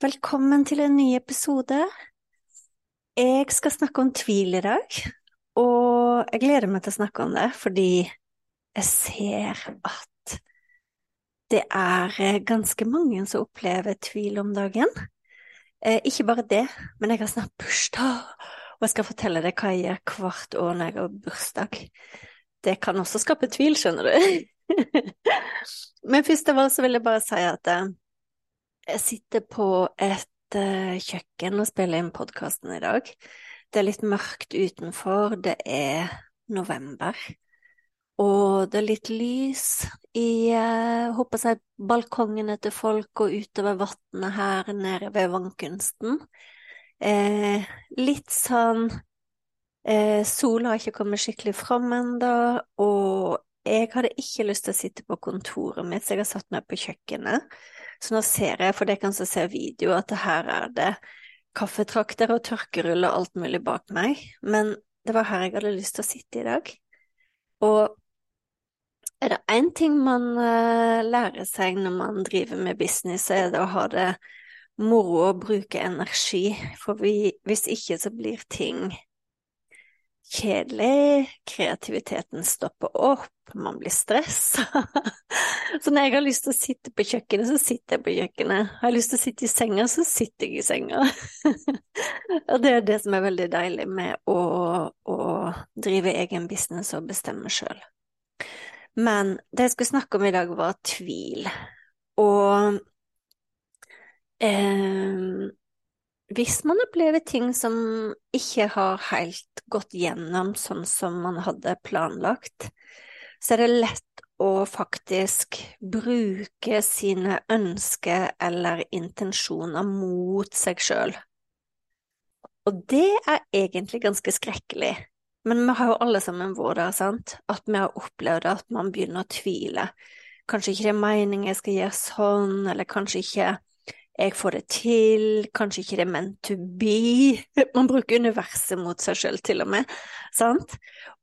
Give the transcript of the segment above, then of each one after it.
Velkommen til en ny episode. Jeg skal snakke om tvil i dag, og jeg gleder meg til å snakke om det fordi jeg ser at det er ganske mange som opplever tvil om dagen. Eh, ikke bare det, men jeg har snart bursdag, og jeg skal fortelle deg hva jeg gjør hvert år når jeg har bursdag. Det kan også skape tvil, skjønner du. men først av alt så vil jeg bare si at eh, jeg sitter på et uh, kjøkken og spiller inn podkasten i dag. Det er litt mørkt utenfor, det er november. Og det er litt lys i uh, håper jeg, balkongene til folk og utover vannet her nede ved vannkunsten. Eh, litt sånn eh, Sola har ikke kommet skikkelig fram ennå, og jeg hadde ikke lyst til å sitte på kontoret mitt, så jeg har satt meg på kjøkkenet. Så nå ser jeg, for dere kan se video, at her er det kaffetrakter og tørkerull og alt mulig bak meg, men det var her jeg hadde lyst til å sitte i dag. Og er det én ting man uh, lærer seg når man driver med business, så er det å ha det moro og bruke energi, for vi, hvis ikke så blir ting kjedelig, kreativiteten stopper opp, man blir stressa. så når jeg har lyst til å sitte på kjøkkenet, så sitter jeg på kjøkkenet. Har jeg lyst til å sitte i senga, så sitter jeg i senga. og det er det som er veldig deilig med å, å drive egen business og bestemme sjøl. Men det jeg skulle snakke om i dag, var tvil. Og eh, hvis man opplever ting som ikke har helt gått gjennom sånn som man hadde planlagt, så er det lett å faktisk bruke sine ønsker eller intensjoner mot seg sjøl. Og det er egentlig ganske skrekkelig. Men vi har jo alle sammen vært der, sant? At vi har opplevd at man begynner å tvile. Kanskje ikke det er meningen jeg skal gjøre sånn, eller kanskje ikke jeg får det til, kanskje ikke det er meant to be. Man bruker universet mot seg sjøl, til og med, sant?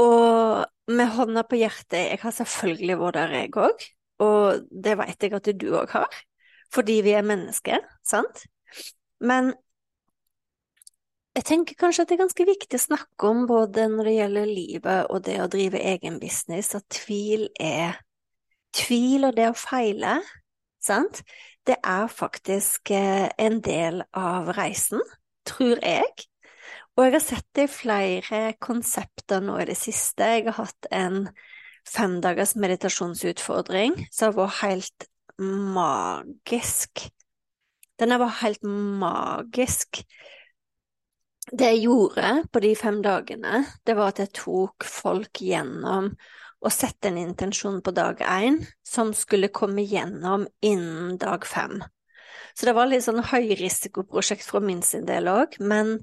Og med hånda på hjertet, jeg har selvfølgelig vært der, jeg òg, og det vet jeg at du òg har, fordi vi er mennesker, sant? Men jeg tenker kanskje at det er ganske viktig å snakke om både når det gjelder livet og det å drive egen business, at tvil er Tvil og det å feile, sant, det er faktisk eh, en del av reisen, tror jeg. Og jeg har sett det i flere konsepter nå i det siste. Jeg har hatt en femdagers meditasjonsutfordring som var helt magisk. Den var helt magisk. Det jeg gjorde på de fem dagene, det var at jeg tok folk gjennom og sette en intensjon på dag én som skulle komme gjennom innen dag fem. Så det var litt sånn høyrisikoprosjekt fra min sin del òg, men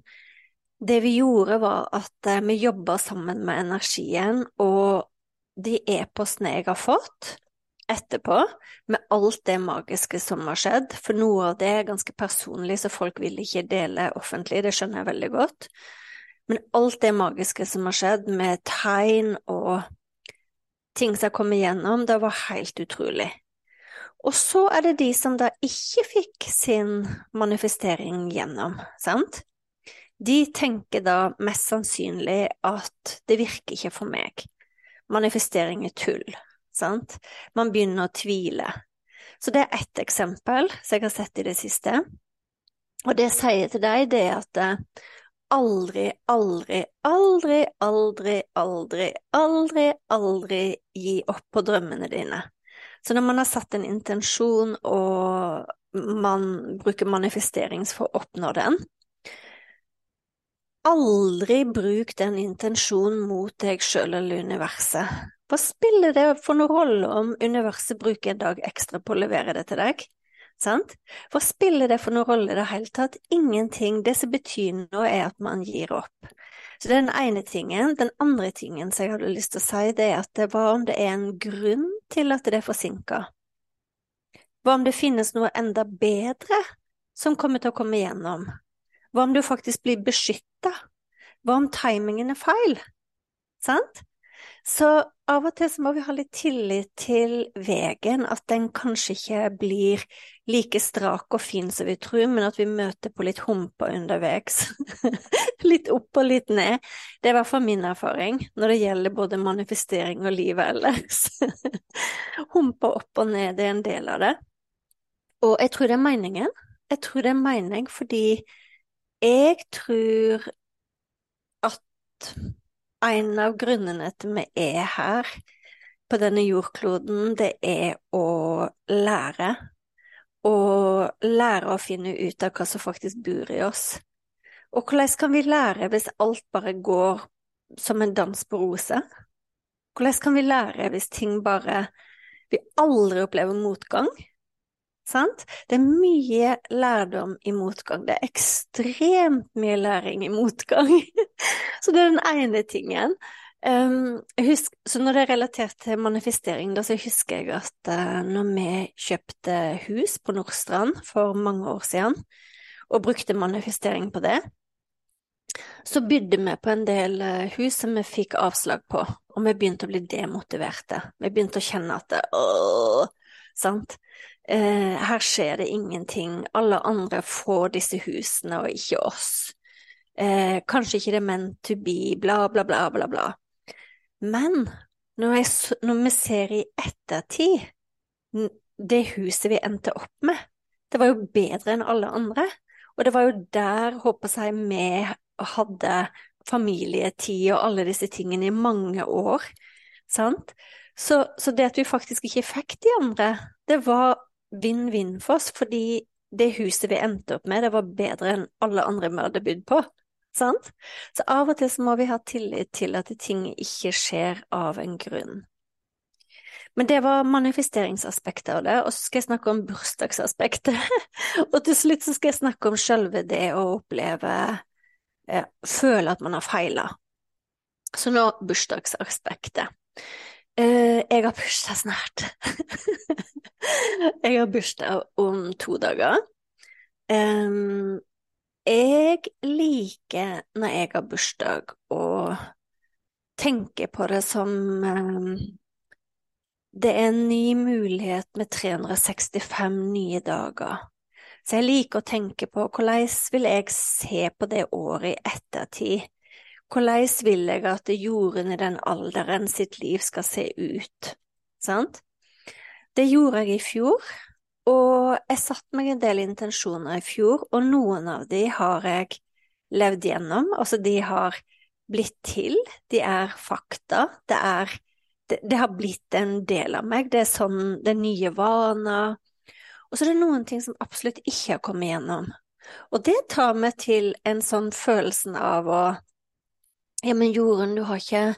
det vi gjorde var at eh, vi jobba sammen med energien, og de e-postene jeg har fått etterpå, med alt det magiske som har skjedd, for noe av det er ganske personlig, så folk vil ikke dele offentlig, det skjønner jeg veldig godt, men alt det magiske som har skjedd, med tegn og ting som kom igjennom, det var helt utrolig. Og så er det de som da ikke fikk sin manifestering gjennom, sant? de tenker da mest sannsynlig at det virker ikke for meg. Manifestering er tull, sant? Man begynner å tvile. Så det er ett eksempel som jeg har sett i det siste. Og det jeg sier til deg, det er at eh, aldri, aldri, aldri, aldri, aldri, aldri, aldri gi opp på drømmene dine. Så når man har satt en intensjon og man bruker manifesterings for å oppnå den, aldri bruk den intensjonen mot deg sjøl eller universet. Hva spiller det for noen rolle om universet bruker en dag ekstra på å levere det til deg? Sant? Hva spiller det for noen rolle i det hele tatt? Ingenting. Det som betyr noe, er at man gir opp. Så det er den ene tingen. Den andre tingen som jeg hadde lyst til å si, det er at var om det er en grunn til at det er forsinka. Hva om det finnes noe enda bedre som kommer til å komme igjennom? Hva om du faktisk blir beskytta? Hva om timingen er feil? Sant? Så av og til så må vi ha litt tillit til veien, at den kanskje ikke blir like strak og fin som vi tror, men at vi møter på litt humper underveis. litt opp og litt ned. Det er i hvert fall min erfaring når det gjelder både manifestering og livet ellers. humper opp og ned, det er en del av det. Og jeg tror det er meningen. Jeg tror det er mening fordi jeg tror at en av grunnene til vi er her på denne jordkloden, det er å lære. Og lære å finne ut av hva som faktisk bor i oss. Og hvordan kan vi lære hvis alt bare går som en dans på roser? Hvordan kan vi lære hvis ting bare Vi aldri opplever motgang? Sant? Det er mye lærdom i motgang. Det er ekstremt mye læring i motgang. så det er den ene tingen. Um, husk, så når det er relatert til manifestering, da, så husker jeg at uh, når vi kjøpte hus på Nordstrand for mange år siden, og brukte manifestering på det, så bydde vi på en del uh, hus som vi fikk avslag på, og vi begynte å bli demotiverte. Vi begynte å kjenne at det, åh, sant? Eh, her skjer det ingenting, alle andre får disse husene og ikke oss. Eh, kanskje ikke det er meant to be, bla, bla, bla, bla, bla. Men når, jeg, når vi ser i ettertid det huset vi endte opp med, det var jo bedre enn alle andre. Og det var jo der, håper jeg, vi hadde familietid og alle disse tingene i mange år, sant? Så, så det at vi faktisk ikke fikk de andre, det var vinn-vinn for oss, fordi det huset vi endte opp med, det var bedre enn alle andre vi hadde bydd på. Sant? Så av og til så må vi ha tillit til at ting ikke skjer av en grunn. Men det var manifesteringsaspektet av det, og så skal jeg snakke om bursdagsaspektet. og til slutt så skal jeg snakke om selve det å oppleve eh, Føle at man har feila. Så nå bursdagsaspektet. Eh, jeg har bursdag snart. Jeg har bursdag om to dager. Um, jeg liker når jeg har bursdag, å tenke på det som um, Det er en ny mulighet med 365 nye dager. Så jeg liker å tenke på hvordan vil jeg se på det året i ettertid? Hvordan vil jeg at jorden i den alderen sitt liv skal se ut? Sant? Det gjorde jeg i fjor, og jeg satte meg en del intensjoner i fjor, og noen av de har jeg levd gjennom, altså de har blitt til, de er fakta, det er det, det har blitt en del av meg, det er sånn, det er nye vaner, og så er det noen ting som absolutt ikke har kommet gjennom. Og det tar meg til en sånn følelsen av å Ja, men Jorunn, du har ikke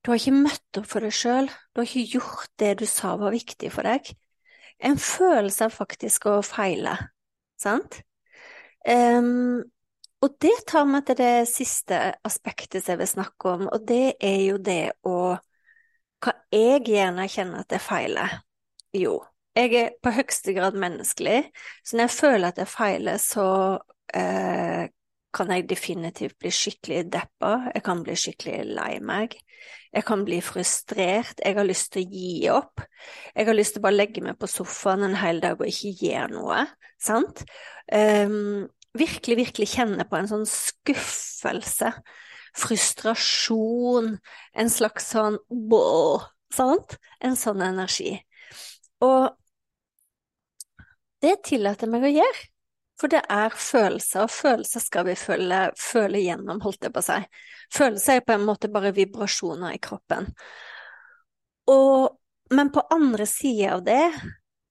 du har ikke møtt opp for deg sjøl, du har ikke gjort det du sa var viktig for deg. En følelse av faktisk å feile, sant? Um, og det tar meg til det siste aspektet som jeg vil snakke om, og det er jo det å Hva jeg gjerne kjenner at jeg feiler. Jo, jeg er på høyeste grad menneskelig, så når jeg føler at jeg feiler, så eh, kan jeg definitivt bli skikkelig deppa, jeg kan bli skikkelig lei meg. Jeg kan bli frustrert, jeg har lyst til å gi opp. Jeg har lyst til å bare legge meg på sofaen en hel dag og ikke gjøre noe, sant? Um, virkelig, virkelig kjenne på en sånn skuffelse, frustrasjon, en slags sånn bål, sant? En sånn energi. Og det tillater meg å gjøre, for det er følelser, og følelser skal vi føle, føle gjennom, holdt jeg på å si. Følelser er på en måte bare vibrasjoner i kroppen. Og, men på andre sida av det,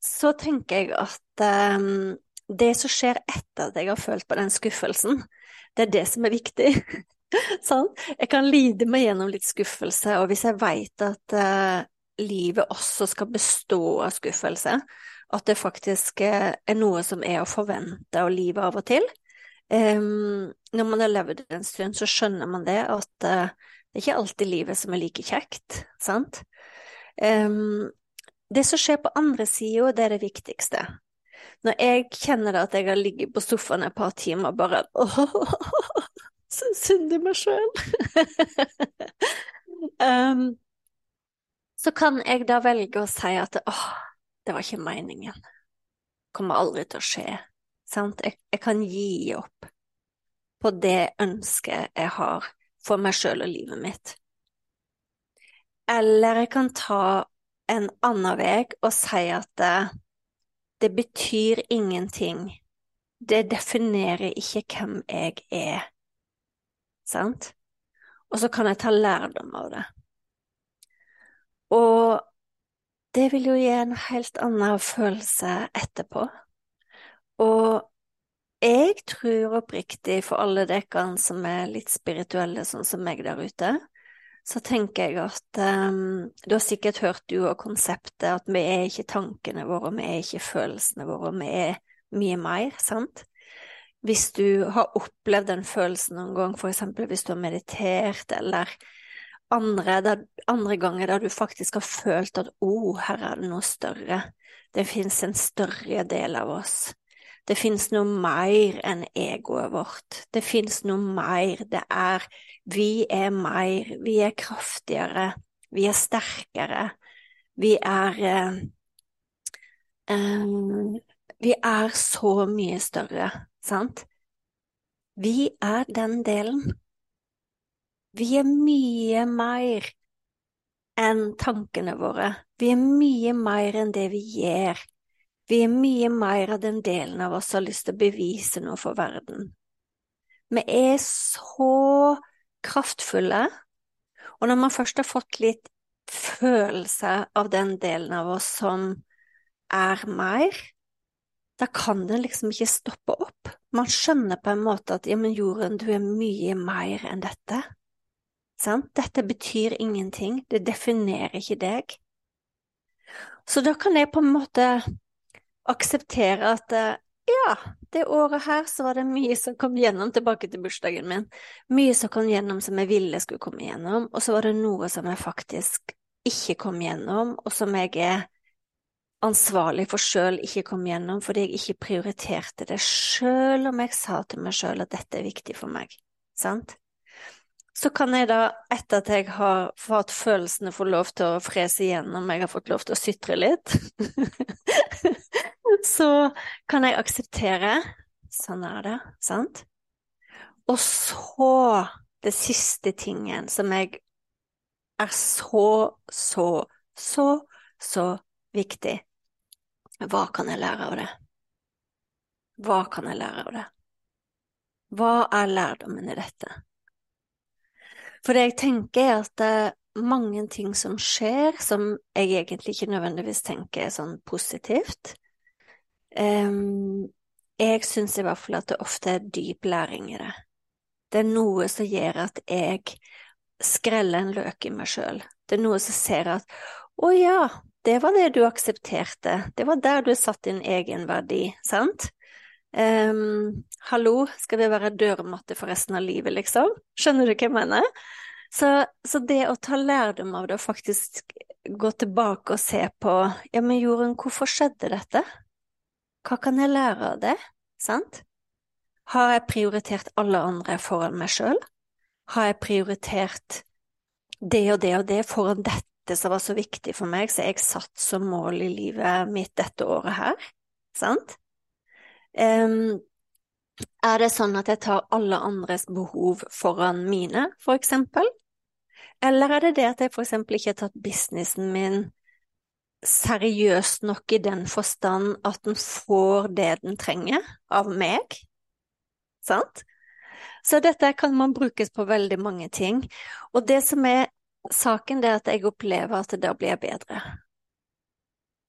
så tenker jeg at um, det som skjer etter at jeg har følt på den skuffelsen, det er det som er viktig. sånn? Jeg kan lide meg gjennom litt skuffelse, og hvis jeg veit at uh, livet også skal bestå av skuffelse, at det faktisk uh, er noe som er å forvente av livet av og til um, Når man har levd en stund, så skjønner man det, at uh, det er ikke alltid livet som er like kjekt, sant? Um, det som skjer på andre sida, det er det viktigste. Når jeg kjenner at jeg har ligget på sofaen et par timer bare åh, så synd i meg sjøl. um, så kan jeg da velge å si at åh, det var ikke meningen. Kommer aldri til å skje. Sant? Jeg, jeg kan gi opp på det ønsket jeg har for meg sjøl og livet mitt. Eller jeg kan ta en annen vei og si at det, det betyr ingenting. Det definerer ikke hvem jeg er. Sant? Og så kan jeg ta lærdom av det. Og det vil jo gi en helt annen følelse etterpå. Og jeg tror oppriktig for alle dere som er litt spirituelle, sånn som meg der ute, så tenker jeg at um, du har sikkert hørt du og konseptet at vi er ikke tankene våre, vi er ikke følelsene våre, vi er mye mer, sant? Hvis du har opplevd den følelsen noen gang, for eksempel hvis du har meditert, eller andre, der, andre ganger der du faktisk har følt at å, oh, her er det noe større, det fins en større del av oss. Det fins noe mer enn egoet vårt. Det fins noe mer. Det er Vi er mer. Vi er kraftigere. Vi er sterkere. Vi er eh, eh, Vi er så mye større, sant? Vi er den delen. Vi er mye mer enn tankene våre. Vi er mye mer enn det vi gjør. Vi er mye mer av den delen av oss som har lyst til å bevise noe for verden. Vi er så kraftfulle, og når man først har fått litt følelse av den delen av oss som er mer, da kan den liksom ikke stoppe opp. Man skjønner på en måte at ja, men Jorunn, du er mye mer enn dette. Sant? Dette betyr ingenting, det definerer ikke deg. Så da kan jeg på en måte akseptere at eh, ja, det året her så var det mye som kom gjennom tilbake til bursdagen min. Mye som kom gjennom som jeg ville skulle komme gjennom, og så var det noe som jeg faktisk ikke kom gjennom, og som jeg er ansvarlig for sjøl ikke kom gjennom fordi jeg ikke prioriterte det, sjøl om jeg sa til meg sjøl at dette er viktig for meg. Sant? Så kan jeg da, etter at jeg har fått følelsene få lov til å frese igjennom, jeg har fått lov til å sytre litt så kan jeg akseptere Sånn er det, sant? Og så det siste tingen som jeg er så, så, så, så viktig. Hva kan jeg lære av det? Hva kan jeg lære av det? Hva er lærdommen i dette? For det jeg tenker, er at det er mange ting som skjer som jeg egentlig ikke nødvendigvis tenker er sånn positivt. Um, jeg syns i hvert fall at det ofte er dyp læring i det. Det er noe som gjør at jeg skreller en løk i meg sjøl. Det er noe som ser at å ja, det var det du aksepterte, det var der du satt din egenverdi, sant? Um, hallo, skal det være dørmatte for resten av livet, liksom? Skjønner du hva jeg mener? Så, så, det å ta lærdom av det og faktisk gå tilbake og se på ja, men Jorunn, hvorfor skjedde dette? Hva kan jeg lære av det, sant? Har jeg prioritert alle andre foran meg sjøl? Har jeg prioritert det og det og det foran dette som var så viktig for meg, så jeg satt som mål i livet mitt dette året her, sant? Um, Er det sånn at jeg tar alle andres behov foran mine, for eksempel? Eller er det det at jeg for eksempel ikke har tatt businessen min seriøst nok i den forstand at den får det den trenger av meg? Sant? Så dette kan man brukes på veldig mange ting. Og det som er saken, det er at jeg opplever at da blir jeg bedre.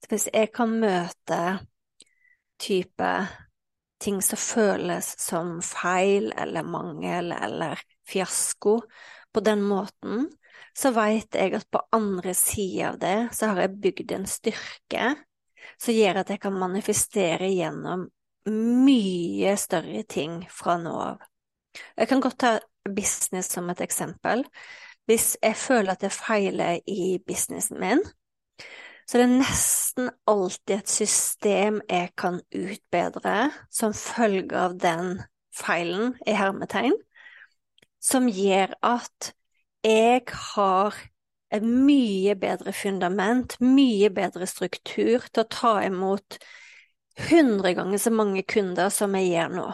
Hvis jeg kan møte type ting som føles som feil eller mangel eller fiasko på den måten, så veit jeg at på andre sida av det så har jeg bygd en styrke som gjør at jeg kan manifestere gjennom mye større ting fra nå av. Jeg kan godt ta business som et eksempel. Hvis jeg føler at jeg feiler i businessen min, så det er nesten alltid et system jeg kan utbedre som følge av den feilen, i hermetegn, som gjør at jeg har et mye bedre fundament, mye bedre struktur til å ta imot hundre ganger så mange kunder som jeg gjør nå.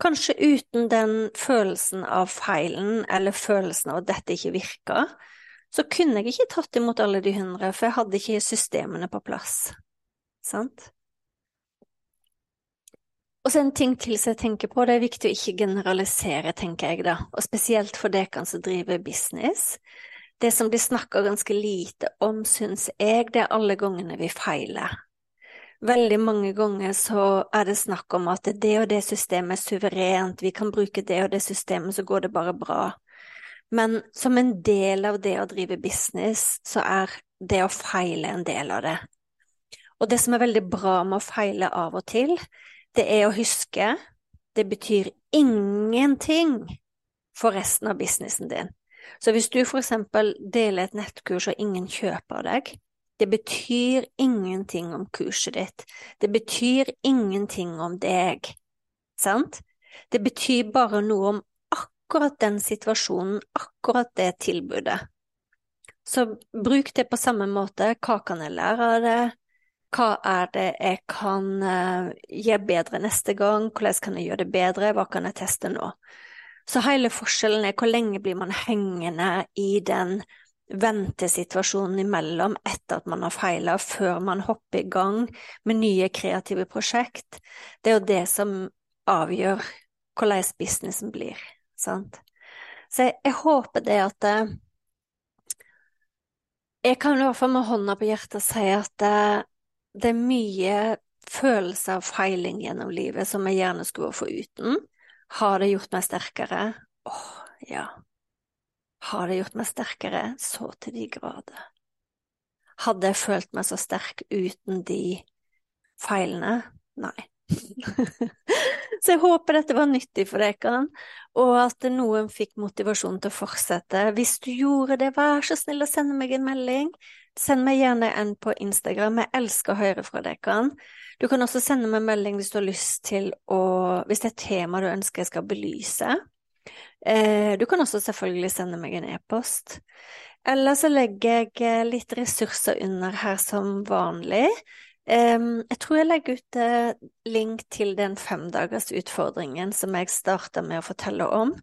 Kanskje uten den følelsen av feilen eller følelsen av at dette ikke virker, så kunne jeg ikke tatt imot alle de hundre, for jeg hadde ikke systemene på plass. Sant? Og så en ting til som jeg tenker på, det er viktig å ikke generalisere, tenker jeg da, og spesielt for dere som driver business. Det som blir snakka ganske lite om, syns jeg, det er alle gangene vi feiler. Veldig mange ganger så er det snakk om at det og det systemet er suverent, vi kan bruke det og det systemet, så går det bare bra. Men som en del av det å drive business, så er det å feile en del av det. Og det som er veldig bra med å feile av og til, det er å huske det betyr ingenting for resten av businessen din. Så hvis du for eksempel deler et nettkurs og ingen kjøper deg, det betyr ingenting om kurset ditt, det betyr ingenting om deg, sant? Det betyr bare noe om akkurat den situasjonen, akkurat det tilbudet. Så bruk det på samme måte. Hva kan jeg lære av det? Hva er det jeg kan uh, gjøre bedre neste gang? Hvordan kan jeg gjøre det bedre? Hva kan jeg teste nå? Så hele forskjellen er hvor lenge blir man hengende i den ventesituasjonen imellom etter at man har feila, før man hopper i gang med nye kreative prosjekt. Det er jo det som avgjør hvordan businessen blir sant. Så jeg, jeg håper det at eh, Jeg kan i hvert fall med hånda på hjertet si at det, eh, det er mye følelse av feiling gjennom livet som jeg gjerne skulle vært foruten. Har det gjort meg sterkere? Åh, ja. Har det gjort meg sterkere? Så til de grader. Hadde jeg følt meg så sterk uten de feilene? Nei. Så jeg håper dette var nyttig for dere, og at noen fikk motivasjon til å fortsette. Hvis du gjorde det, vær så snill å sende meg en melding. Send meg gjerne en på Instagram, jeg elsker å høre fra dere. Du kan også sende meg en melding hvis du har lyst til å Hvis det er et tema du ønsker jeg skal belyse. Eh, du kan også selvfølgelig sende meg en e-post. Eller så legger jeg litt ressurser under her som vanlig. Jeg tror jeg legger ut uh, link til den femdagersutfordringen som jeg starta med å fortelle om,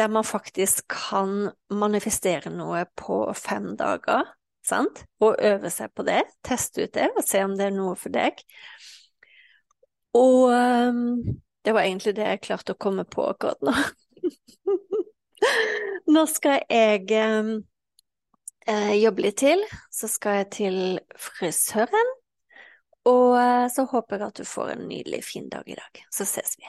der man faktisk kan manifestere noe på fem dager, sant, og øve seg på det, teste ut det og se om det er noe for deg. Og det var egentlig det jeg klarte å komme på akkurat nå. nå skal jeg um, jobbe litt til, så skal jeg til frisøren. Og eh, så håper jeg at du får en nydelig fin dag i dag. Så ses vi.